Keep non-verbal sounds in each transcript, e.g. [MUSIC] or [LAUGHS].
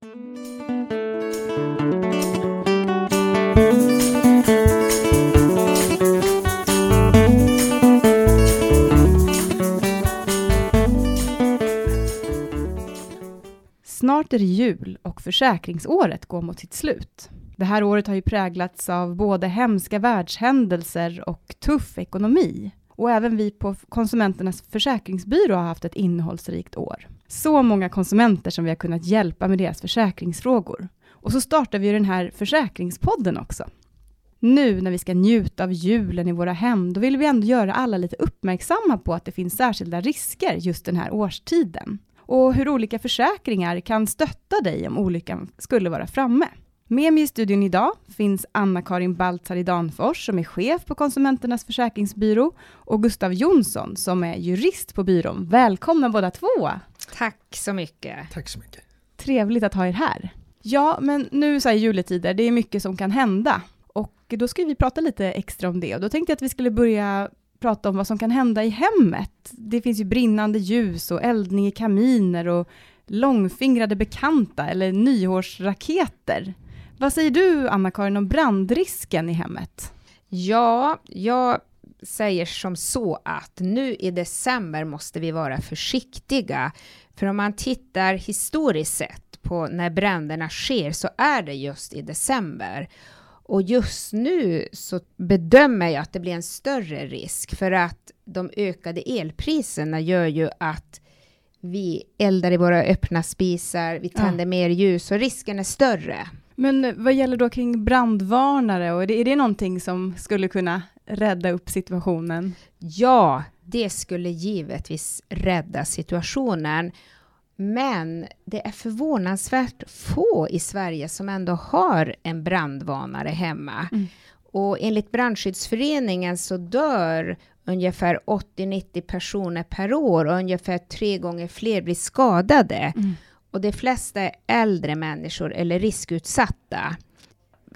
Snart är det jul och försäkringsåret går mot sitt slut. Det här året har ju präglats av både hemska världshändelser och tuff ekonomi. Och även vi på Konsumenternas försäkringsbyrå har haft ett innehållsrikt år. Så många konsumenter som vi har kunnat hjälpa med deras försäkringsfrågor. Och så startar vi den här försäkringspodden också. Nu när vi ska njuta av julen i våra hem, då vill vi ändå göra alla lite uppmärksamma på att det finns särskilda risker just den här årstiden och hur olika försäkringar kan stötta dig om olyckan skulle vara framme. Med mig i studion idag finns Anna-Karin Baltzar Danfors som är chef på Konsumenternas försäkringsbyrå och Gustav Jonsson som är jurist på byrån. Välkomna båda två! Tack så mycket! Tack så mycket! Trevligt att ha er här. Ja, men nu så här juletider, det är mycket som kan hända och då ska vi prata lite extra om det och då tänkte jag att vi skulle börja prata om vad som kan hända i hemmet. Det finns ju brinnande ljus och eldning i kaminer och långfingrade bekanta eller nyårsraketer. Vad säger du, Anna-Karin, om brandrisken i hemmet? Ja, jag säger som så att nu i december måste vi vara försiktiga. För om man tittar historiskt sett på när bränderna sker så är det just i december. Och just nu så bedömer jag att det blir en större risk för att de ökade elpriserna gör ju att vi eldar i våra öppna spisar, vi tänder ja. mer ljus och risken är större. Men vad gäller då kring brandvarnare och är det, är det någonting som skulle kunna rädda upp situationen? Ja, det skulle givetvis rädda situationen. Men det är förvånansvärt få i Sverige som ändå har en brandvarnare hemma. Mm. Och enligt Brandskyddsföreningen så dör ungefär 80-90 personer per år och ungefär tre gånger fler blir skadade. Mm. Och de flesta är äldre människor eller riskutsatta.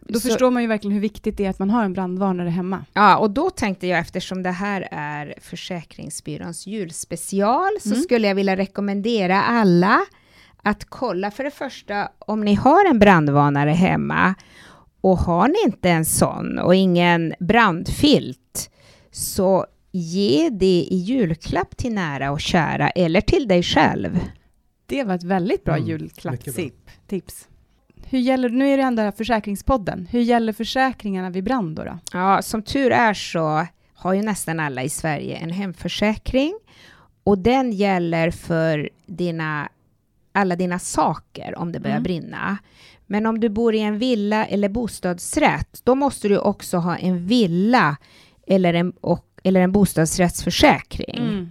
Då så, förstår man ju verkligen hur viktigt det är att man har en brandvarnare hemma. Ja, och då tänkte jag, eftersom det här är Försäkringsbyråns julspecial, så mm. skulle jag vilja rekommendera alla att kolla för det första om ni har en brandvarnare hemma och har ni inte en sån och ingen brandfilt, så ge det i julklapp till nära och kära eller till dig själv. Det var ett väldigt bra mm, julklappstips. Hur gäller, nu är det ändå försäkringspodden. Hur gäller försäkringarna vid brand då, då? Ja, som tur är så har ju nästan alla i Sverige en hemförsäkring och den gäller för dina, alla dina saker om det börjar mm. brinna. Men om du bor i en villa eller bostadsrätt, då måste du också ha en villa eller en, och, eller en bostadsrättsförsäkring. Mm.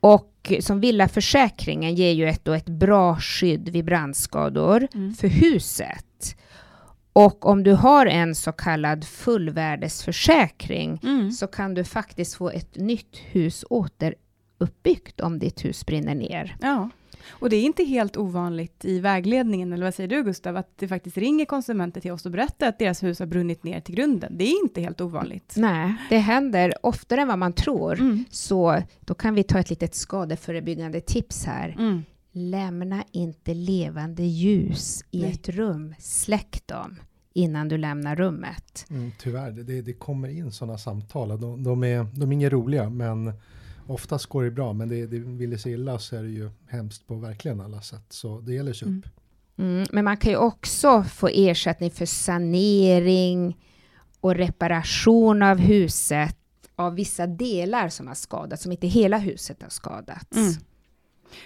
Och som villaförsäkringen ger ju ett, ett bra skydd vid brandskador mm. för huset. Och om du har en så kallad fullvärdesförsäkring mm. så kan du faktiskt få ett nytt hus återuppbyggt om ditt hus brinner ner. Ja. Och det är inte helt ovanligt i vägledningen, eller vad säger du Gustav, att det faktiskt ringer konsumenter till oss och berättar att deras hus har brunnit ner till grunden. Det är inte helt ovanligt. Nej, det händer oftare än vad man tror. Mm. Så då kan vi ta ett litet skadeförebyggande tips här. Mm. Lämna inte levande ljus i Nej. ett rum. Släck dem innan du lämnar rummet. Mm, tyvärr, det, det kommer in sådana samtal. De, de, är, de är inga roliga, men oftast går det bra, men det, det vill det sig illa så är det ju hemskt på verkligen alla sätt. Så det gäller sig upp. Mm. Mm, men man kan ju också få ersättning för sanering och reparation av huset av vissa delar som har skadats, som inte hela huset har skadats. Mm.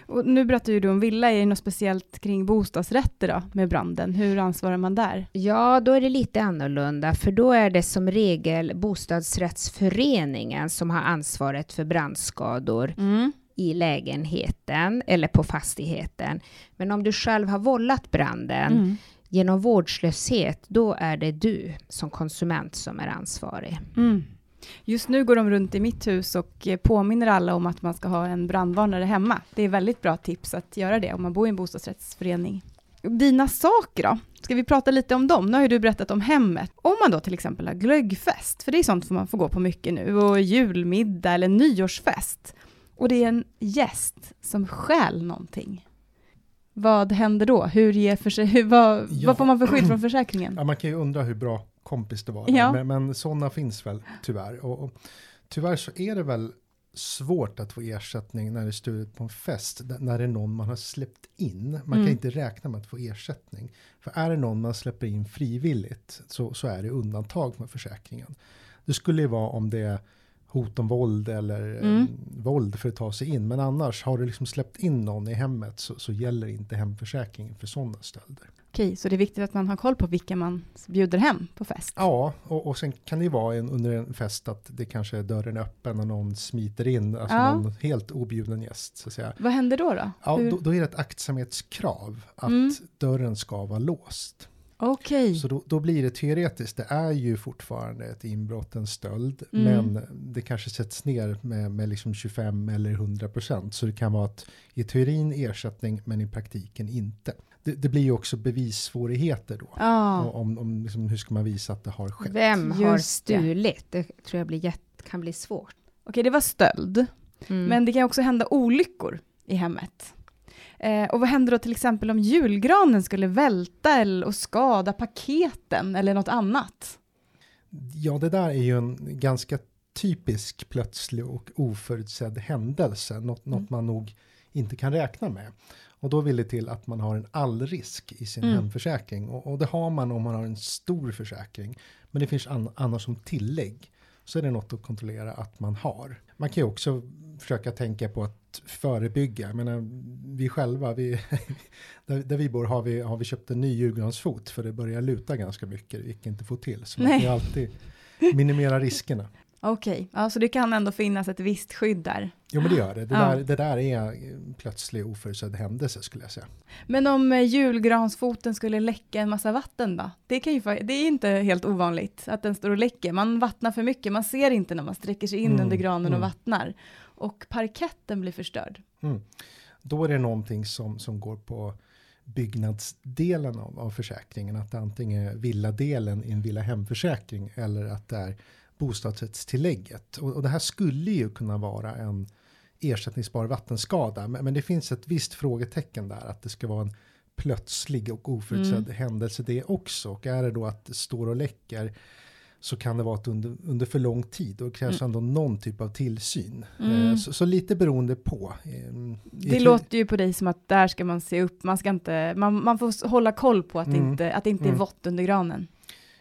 Och nu berättar ju du om villa, är det något speciellt kring bostadsrätter då, med branden? Hur ansvarar man där? Ja, då är det lite annorlunda, för då är det som regel bostadsrättsföreningen som har ansvaret för brandskador mm. i lägenheten eller på fastigheten. Men om du själv har vållat branden mm. genom vårdslöshet, då är det du som konsument som är ansvarig. Mm. Just nu går de runt i mitt hus och eh, påminner alla om att man ska ha en brandvarnare hemma. Det är väldigt bra tips att göra det om man bor i en bostadsrättsförening. Dina saker då? Ska vi prata lite om dem? Nu har ju du berättat om hemmet. Om man då till exempel har glöggfest, för det är sånt som man får gå på mycket nu, och julmiddag eller nyårsfest, och det är en gäst som stjäl någonting. vad händer då? Hur ger för hur, [LAUGHS] vad, Ja. vad får man för skydd från försäkringen? Ja, man kan ju undra hur bra kompis det var, Ja. men, men sådana finns väl tyvärr. Och, och, tyvärr så är det väl svårt att få ersättning när det är stulet på en fest, när det är någon man har släppt in. Man Mm. kan inte räkna med att få ersättning. För är det någon man släpper in frivilligt så, så är det undantag med försäkringen. Det skulle ju vara om det är hot om våld eller Mm. eh, våld för att ta sig in. Men annars, har du liksom släppt in någon i hemmet så, så gäller inte hemförsäkringen för sådana stölder. Okej, så det är viktigt att man har koll på vilka man bjuder hem på fest? Ja, och, och sen kan det ju vara en, under en fest att det kanske är dörren öppen och någon smiter in, alltså Ja. någon helt objuden gäst. Så att säga. Vad händer då? då? Ja, Hur- då, då är det ett aktsamhetskrav att Mm. dörren ska vara låst. Okej, Så då, då blir det teoretiskt, det är ju fortfarande ett inbrott, en stöld, Mm. men det kanske sätts ner med, med liksom 25 eller 100 procent. Så det kan vara att i teorin ersättning, men i praktiken inte. Det, det blir ju också bevissvårigheter då. ja. Om, om liksom, hur ska man visa att det har skett? Vem har Just stulit? Det tror jag blir jätt, kan bli svårt. Okej, det var stöld. Mm. Men det kan också hända olyckor i hemmet. Eh, och vad händer då till exempel om julgranen skulle välta eller, och skada paketen eller något annat? Ja, det där är ju en ganska typisk plötslig och oförutsedd händelse. Något, Mm. något man nog inte kan räkna med. Och då vill det till att man har en allrisk i sin Mm. hemförsäkring. Och, och det har man om man har en stor försäkring. Men det finns an, annars som tillägg. Så är det något att kontrollera att man har. Man kan ju också försöka tänka på att förebygga. Jag menar, vi själva, vi, [LAUGHS] där, där vi bor har vi, har vi köpt en ny julgransfot. För det börjar luta ganska mycket. Det gick inte att få till. Så man Nej. kan ju alltid minimera riskerna. [LAUGHS] Okej, ja, så det kan ändå finnas ett visst skydd där. Jo men det gör det. Det, Ja. där, det där är plötslig oförutsedd händelse skulle jag säga. Men om eh, julgransfoten skulle läcka en massa vatten då? Det, kan ju, det är inte helt ovanligt att den står och läcker. Man vattnar för mycket, man ser inte när man sträcker sig in Mm, under granen och mm. vattnar. Och parketten blir förstörd. Mm. Då är det någonting som, som går på byggnadsdelen av, av försäkringen. Att det antingen är villadelen i en villa hemförsäkring eller att det är bostadsrättstillägget. Och, och det här skulle ju kunna vara en ersättningsbar vattenskada. Men, men det finns ett visst frågetecken där att det ska vara en plötslig och oförutsedd Mm. händelse det också. Och är det då att det står och läcker så kan det vara att under, under för lång tid och krävs ändå någon typ av tillsyn. Mm. Eh, Så, så lite beroende på. Eh, Det låter ju på dig som att där ska man se upp, man ska inte, man, man får hålla koll på att, Mm. inte, att det inte är Mm. vått under granen.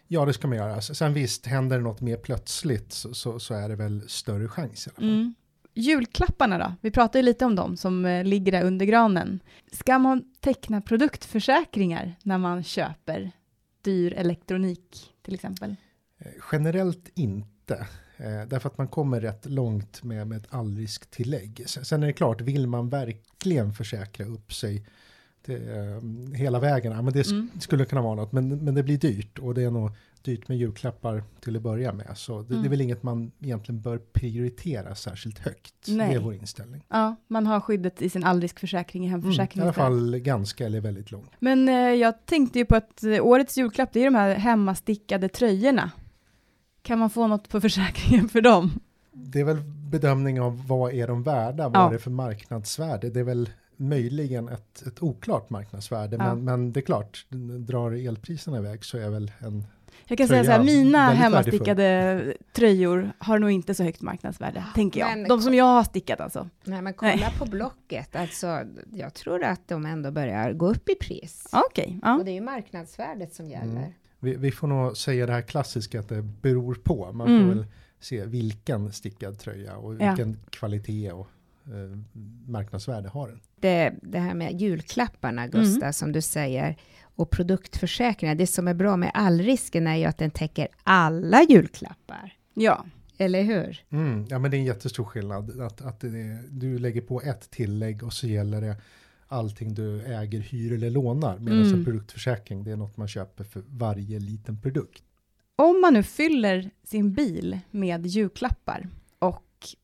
Ja, det ska man göra. Sen visst, händer det något mer plötsligt så, så, så är det väl större chans i alla fall. Mm. Julklapparna då? Vi pratade ju lite om dem som eh, ligger där under granen. Ska man teckna produktförsäkringar när man köper dyr elektronik till exempel? Eh, Generellt inte. Eh, därför att man kommer rätt långt med, med ett allrisktillägg. Sen, sen är det klart, vill man verkligen försäkra upp sig till, eh, hela vägen, men det Mm. skulle kunna vara något. Men, men det blir dyrt och det är nog dyrt med julklappar till att börja med. Så det, det är Mm. väl inget man egentligen bör prioritera särskilt högt. Nej. Det är vår inställning. Ja, man har skyddet i sin allriskförsäkring i Mm, I hemförsäkringen. alla fall ganska eller väldigt lång. Men eh, jag tänkte ju på att eh, årets julklapp, det är de här hemmastickade tröjorna. Kan man få något på försäkringen för dem? Det är väl bedömning av vad är de värda, vad Ja. är det för marknadsvärde. Det är väl möjligen ett, ett oklart marknadsvärde, Ja. men, men det är klart, drar elpriserna iväg så är väl en... Jag kan säga så här, Tröja, mina hemmastickade tröjor har nog inte så högt marknadsvärde, tänker jag. Men- De som jag har stickat alltså. Nej, men kolla Nej. på Blocket. Alltså, jag tror att de ändå börjar gå upp i pris. Ja, Okej, ja. Och det är ju marknadsvärdet som gäller. Mm. Vi, vi får nog säga det här klassiska att det beror på. Man Mm. får väl se vilken stickad tröja och Ja. vilken kvalitet och eh, marknadsvärde har den. Det, det här med julklapparna, Mm. Gustav, som du säger, och produktförsäkringar. Det som är bra med allrisken är ju att den täcker alla julklappar. ja. Eller hur? Mm, ja men det är en jättestor skillnad. Att, att det, du lägger på ett tillägg och så gäller det allting du äger, hyr eller lånar. Medan Mm. en produktförsäkring det är något man köper för varje liten produkt. Om man nu fyller sin bil med julklappar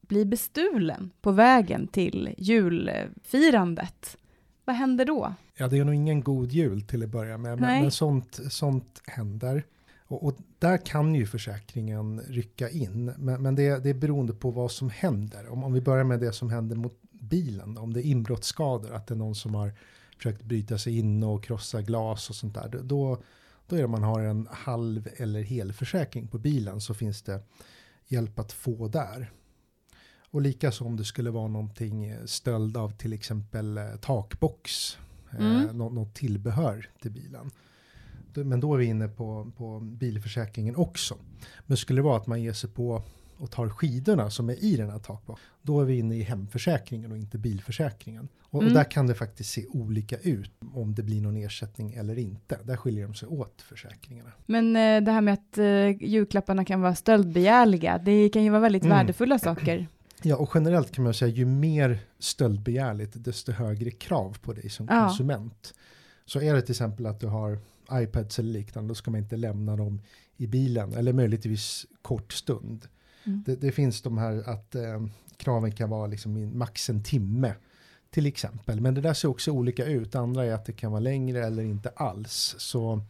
blir bestulen på vägen till julfirandet, vad händer då? Ja det är nog ingen god jul till att börja med. Men, men sånt, sånt händer. Och, och där kan ju försäkringen rycka in. Men, men det, det är beroende på vad som händer. Om, om vi börjar med det som händer mot bilen. Om det är inbrottsskador, att det är någon som har försökt bryta sig in och krossa glas och sånt där. Då, då är det man har en halv eller helförsäkring på bilen så finns det hjälp att få där. Och likaså om det skulle vara någonting eh, stöld av till exempel eh, takbox, mm. eh, något, något tillbehör till bilen. Men då är vi inne på, på bilförsäkringen också. Men skulle det vara att man ger sig på och tar skidorna som är i den här takboxen, då är vi inne i hemförsäkringen och inte bilförsäkringen. Och, mm. och, där kan det faktiskt se olika ut om det blir någon ersättning eller inte. Där skiljer de sig åt försäkringarna. Men eh, det här med att eh, julklapparna kan vara stöldbegärliga, det kan ju vara väldigt mm. värdefulla saker. Ja, och generellt kan man säga ju mer stöldbegärligt, desto högre krav på dig som ja. konsument. Så är det till exempel att du har iPads eller liknande, då ska man inte lämna dem i bilen, eller möjligtvis kort stund. Mm. Det, det, finns de här att eh, kraven kan vara liksom max en timme till exempel. Men det där ser också olika ut. Andra är att det kan vara längre eller inte alls. Så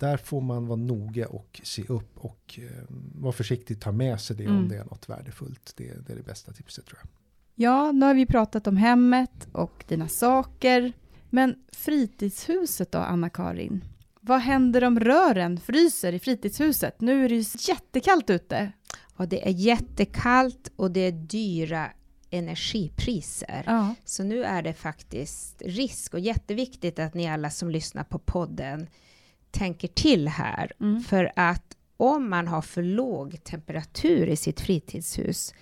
där får man vara noga och se upp och eh, vara försiktig, ta med sig det mm. om det är något värdefullt. Det, det, är det bästa tipset tror jag. Ja, nu har vi pratat om hemmet och dina saker. Men fritidshuset då, Anna-Karin? Vad händer om rören fryser i fritidshuset? Nu är det ju jättekallt ute. Och det är jättekallt och det är dyra energipriser. Ja. Så nu är det faktiskt risk och jätteviktigt att ni alla som lyssnar på podden tänker till här. Mm. För att om man har för låg temperatur i sitt fritidshus,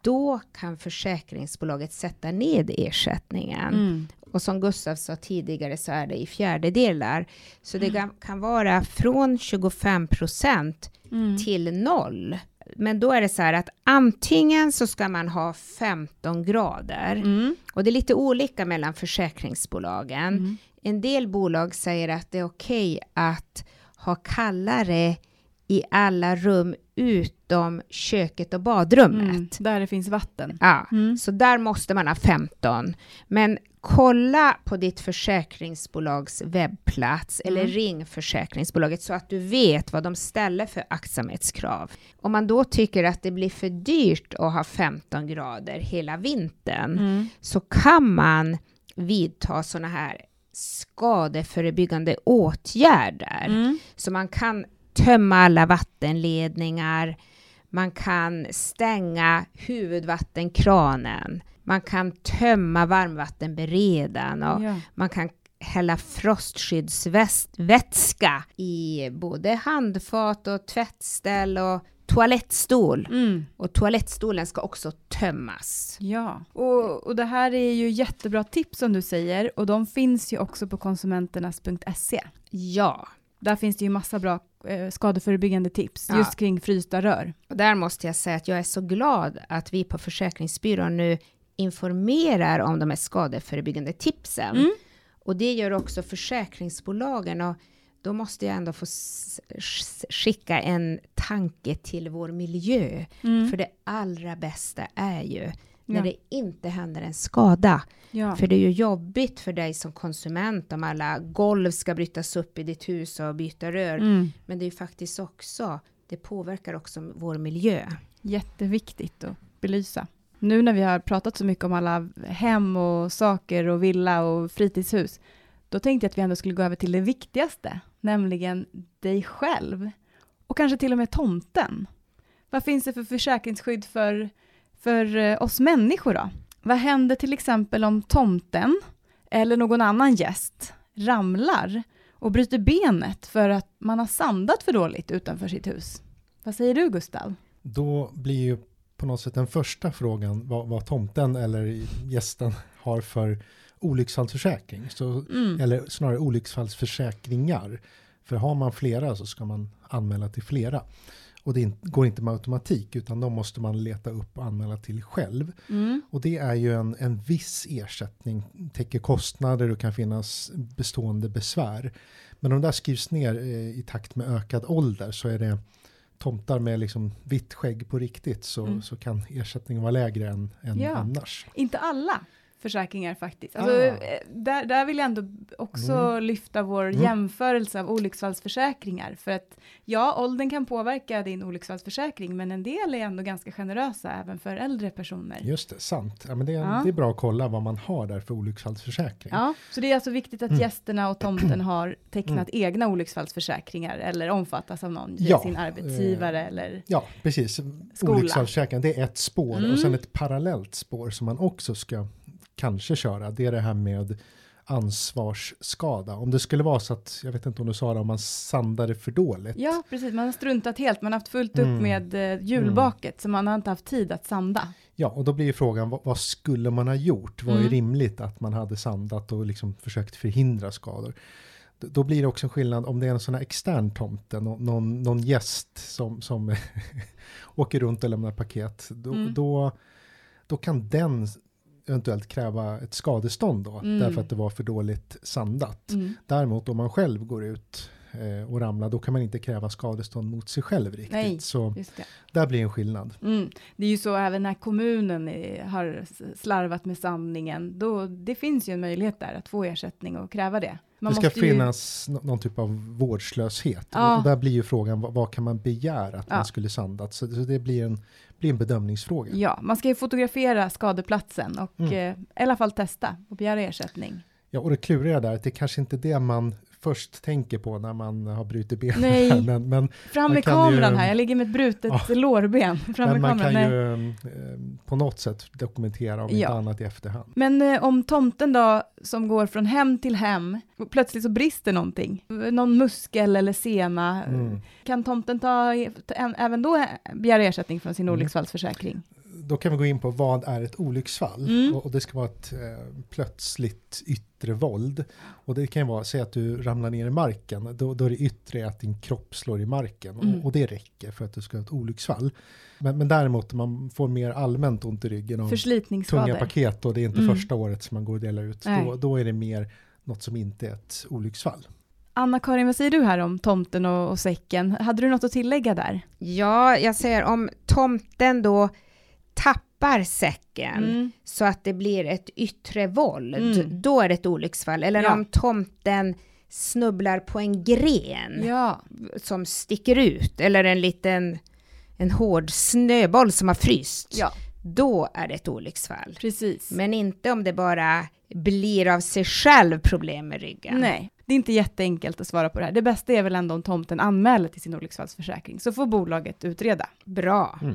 då kan försäkringsbolaget sätta ned ersättningen. Mm. Och som Gustav sa tidigare så är det i fjärdedelar. Så det mm. kan vara från 25 procent mm. till noll. Men då är det så här att antingen så ska man ha 15 grader mm. och det är lite olika mellan försäkringsbolagen. En del bolag säger att det är okej okay att ha kallare i alla rum utom köket och badrummet. Mm, där det finns vatten. Ja, mm. så där måste man ha 15. Men kolla på ditt försäkringsbolags webbplats mm. eller ring försäkringsbolaget så att du vet vad de ställer för aktsamhetskrav. Om man då tycker att det blir för dyrt att ha 15 grader hela vintern mm. så kan man vidta sådana här skadeförebyggande åtgärder. Mm. Så man kan tömma alla vattenledningar, man kan stänga huvudvattenkranen, man kan tömma varmvattenberedaren och ja. man kan hälla frostskyddsvätska i både handfat och tvättställ och toalettstol. Mm. Och toalettstolen ska också tömmas. Ja, och, och det här är ju jättebra tips som du säger och de finns ju också på konsumenternas.se. Ja. Där finns det ju massa bra eh, skadeförebyggande tips ja. just kring frysta rör. Och där måste jag säga att jag är så glad att vi på Försäkringsbyrån nu informerar om de här skadeförebyggande tipsen. Mm. Och det gör också försäkringsbolagen. Och då måste jag ändå få skicka en tanke till vår miljö. Mm. För det allra bästa är ju när ja. det inte händer en skada. Ja. För det är ju jobbigt för dig som konsument om alla golv ska brytas upp i ditt hus och byta rör. Mm. Men det är ju faktiskt också, det påverkar också vår miljö. Jätteviktigt att belysa. Nu när vi har pratat så mycket om alla hem och saker och villa och fritidshus, då tänkte jag att vi ändå skulle gå över till det viktigaste, nämligen dig själv. Och kanske till och med tomten. Vad finns det för försäkringsskydd för för eh, oss människor då? Vad händer till exempel om tomten eller någon annan gäst ramlar och bryter benet för att man har sandat för dåligt utanför sitt hus? Vad säger du Gustav? Då blir ju på något sätt den första frågan vad, vad tomten eller gästen har för olycksfallsförsäkring. Så, mm. Eller snarare olycksfallsförsäkringar. För har man flera så ska man anmäla till flera. Och det går inte med automatik utan de måste man leta upp och anmäla till själv. Mm. Och det är ju en, en viss ersättning, täcker kostnader och kan finnas bestående besvär. Men om det där skrivs ner eh, i takt med ökad ålder så är det tomtar med liksom vitt skägg på riktigt så, mm. så kan ersättningen vara lägre än, än ja. annars. Inte alla. Försäkringar faktiskt. Alltså, Ah. eh, där, där vill jag ändå också Mm. lyfta vår Mm. jämförelse av olycksfallsförsäkringar. För att ja, åldern kan påverka din olycksfallsförsäkring, men en del är ändå ganska generösa även för äldre personer. Just det, sant. Ja, men det, är, Ja. det är bra att kolla vad man har där för olycksfallsförsäkring. Ja, så det är alltså viktigt att Mm. gästerna och tomten [CLEARS THROAT] har tecknat egna olycksfallsförsäkringar eller omfattas av någon, Ja, sin arbetsgivare eh, eller Ja, precis. Skola. Det är ett spår Mm. och sen ett parallellt spår som man också ska kanske köra. Det är det här med ansvarsskada. Om det skulle vara så att, jag vet inte om du sa det, om man sandade för dåligt. Ja, precis. Man har struntat helt. Man har haft fullt upp Mm. med eh, julbaket, så man har inte haft tid att sanda. Ja, och då blir ju frågan, vad, vad skulle man ha gjort? Var Mm. är rimligt att man hade sandat och liksom försökt förhindra skador? D- Då blir det också en skillnad om det är en sån här extern tomte, nå- någon, någon gäst som, som [LAUGHS] åker runt och lämnar paket. Då, Mm. då, då kan den eventuellt kräva ett skadestånd då, Mm. därför att det var för dåligt sandat. Mm. Däremot om man själv går ut eh, och ramlar, då kan man inte kräva skadestånd mot sig själv riktigt. Nej. Så där blir en skillnad. Mm. Det är ju så även när kommunen är, har slarvat med sandningen, då, det finns ju en möjlighet där att få ersättning och kräva det. Man det ska ju- finnas nå- någon typ av vårdslöshet. Ja. Och där blir ju frågan, vad, vad kan man begära att Ja. man skulle sandat? Så, så det blir en, blir en bedömningsfråga. Ja, man ska ju fotografera skadeplatsen och Mm. eh, i alla fall testa och begära ersättning. Ja, och det kluriga där, att det kanske inte är det man först tänker på när man har brutit benet. Nej. Men, men, Fram med kameran ju- här, jag ligger med ett brutet Ja. lårben. Fram med men man kameran. kan ju eh, på något sätt dokumentera, om Ja. inte annat i efterhand. Men eh, om tomten då, som går från hem till hem, plötsligt så brister någonting, någon muskel eller sena, Mm. kan tomten ta, även då begära ersättning från sin Mm. olycksfallsförsäkring? Då kan vi gå in på vad är ett olycksfall? Mm. Och, och det ska vara ett eh, plötsligt yttre våld. Och det kan ju vara, säg att du ramlar ner i marken, då, då är det yttre att din kropp slår i marken. Mm. Och, och det räcker för att du ska ha ett olycksfall. Men, men däremot om man får mer allmänt ont i ryggen av tunga paket och det är inte Mm. första året som man går och delar ut, då, då är det mer något som inte är ett olycksfall. Anna-Karin, vad säger du här om tomten och, och säcken? Hade du något att tillägga där? Ja, jag säger om tomten då tappar säcken Mm. så att det blir ett yttre våld, Mm. då är det ett olycksfall. Eller Ja. om tomten snubblar på en gren Ja, som sticker ut, eller en liten en hård snöboll som har fryst. ja, Då är det ett olycksfall. precis. Men inte om det bara blir av sig själv problem med ryggen. Nej, det är inte jätteenkelt att svara på det här. Det bästa är väl ändå om tomten anmäler till sin olycksfallsförsäkring, så får bolaget utreda. Bra. Mm.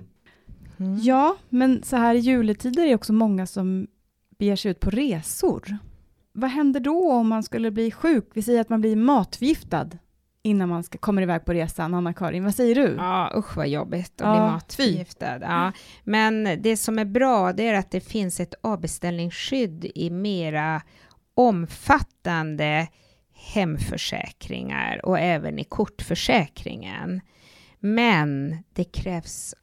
Mm. Ja, men så här i juletider är det också många som beger sig ut på resor. Vad händer då om man skulle bli sjuk? Vi säger att man blir matförgiftad innan man ska, kommer iväg på resan. Anna-Karin, vad säger du? Ja, usch vad jobbigt att Ja, bli matförgiftad. Ja. Men det som är bra, det är att det finns ett avbeställningsskydd i mera omfattande hemförsäkringar och även i kortförsäkringen. Men det krävs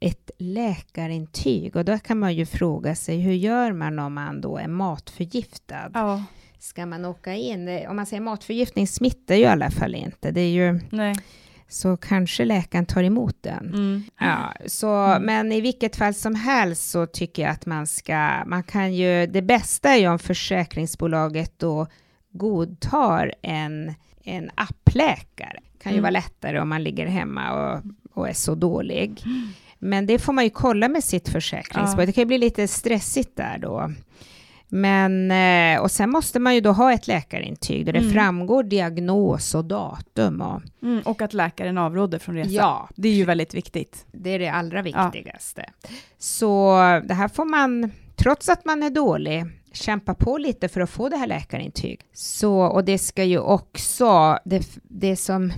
ett läkarintyg och då kan man ju fråga sig hur gör man om man då är matförgiftad? Ja, Ska man åka in? Om man säger matförgiftning smittar ju i alla fall inte. Det är ju nej. så kanske läkaren tar emot den. Mm. Ja, så, Mm. men i vilket fall som helst så tycker jag att man ska, man kan ju, det bästa är ju om försäkringsbolaget då godtar en, en appläkare. kan ju Mm. vara lättare om man ligger hemma och, och är så dålig. Men det får man ju kolla med sitt försäkringsbolag. Ja. Det kan ju bli lite stressigt där då. Men, eh, och sen måste man ju då ha ett läkarintyg där det Mm. framgår diagnos och datum. Och, Mm. Och att läkaren avråder från resa. ja, Det är ju väldigt viktigt. det är det allra viktigaste. Så det här får man, trots att man är dålig, kämpa på lite för att få det här läkarintyg. Så, och det ska ju också, det, det som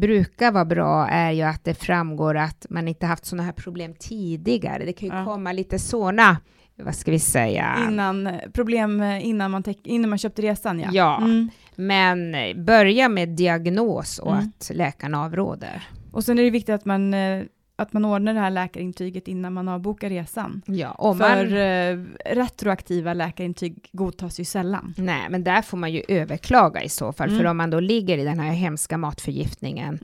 brukar vara bra är ju att det framgår att man inte haft sådana här problem tidigare. Det kan ju Ja. komma lite såna, vad ska vi säga? Innan, problem innan man, innan man köpte resan, ja. Ja. Mm. Men börja med diagnos och Mm. att läkaren avråder. Och sen är det viktigt att man, eh, att man ordnar det här läkarintyget innan man avbokar resan. Ja, För man... eh, retroaktiva läkarintyg godtas ju sällan. Nej, men där får man ju överklaga i så fall, Mm. för om man då ligger i den här hemska matförgiftningen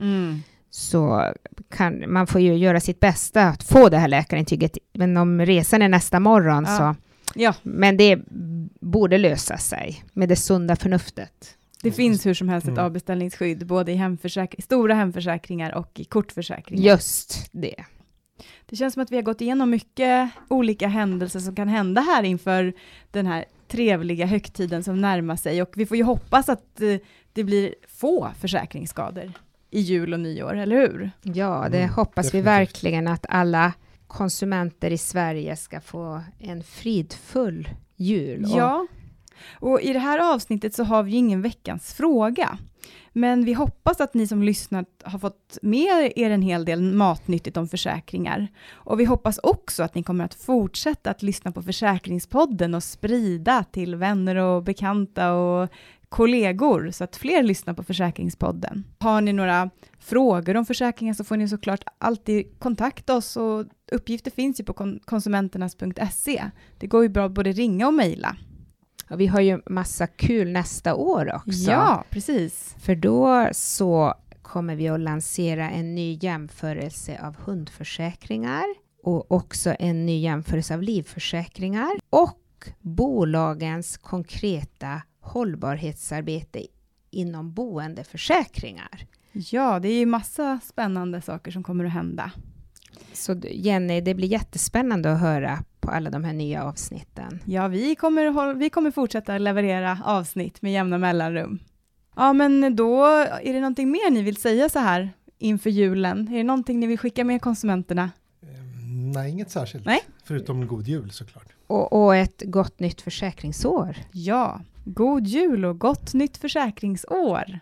så kan man får ju göra sitt bästa att få det här läkarintyget, men om resan är nästa morgon Ja. så Ja. Men det borde lösa sig med det sunda förnuftet. Det finns hur som helst ett Mm. avbeställningsskydd, både i hemförsäk- stora hemförsäkringar och i kortförsäkringar. Just det. Det känns som att vi har gått igenom mycket olika händelser som kan hända här inför den här trevliga högtiden som närmar sig och vi får ju hoppas att eh, det blir få försäkringsskador i jul och nyår, eller hur? Ja, det Mm, hoppas vi definitivt. verkligen att alla konsumenter i Sverige ska få en fridfull jul. Ja, och i det här avsnittet så har vi ju ingen veckans fråga. Men vi hoppas att ni som lyssnat har fått med er en hel del matnyttigt om försäkringar. Och vi hoppas också att ni kommer att fortsätta att lyssna på Försäkringspodden och sprida till vänner och bekanta och kollegor så att fler lyssnar på Försäkringspodden. Har ni några frågor om försäkringar så får ni såklart alltid kontakta oss och uppgifter finns ju på konsumenternas.se. Det går ju bra att både ringa och mejla och vi har ju massa kul nästa år också. Ja, precis. För då så kommer vi att lansera en ny jämförelse av hundförsäkringar och också en ny jämförelse av livförsäkringar och bolagens konkreta hållbarhetsarbete inom boendeförsäkringar. Ja, det är ju massa spännande saker som kommer att hända. Så Jenny, det blir jättespännande att höra på alla de här nya avsnitten. Ja, vi kommer, vi kommer fortsätta leverera avsnitt med jämna mellanrum. Ja, men då är det någonting mer ni vill säga så här inför julen? Är det någonting ni vill skicka med konsumenterna? Ehm, Nej, inget särskilt. Nej. Förutom god jul såklart. Och, och ett gott nytt försäkringsår. Ja, god jul och gott nytt försäkringsår!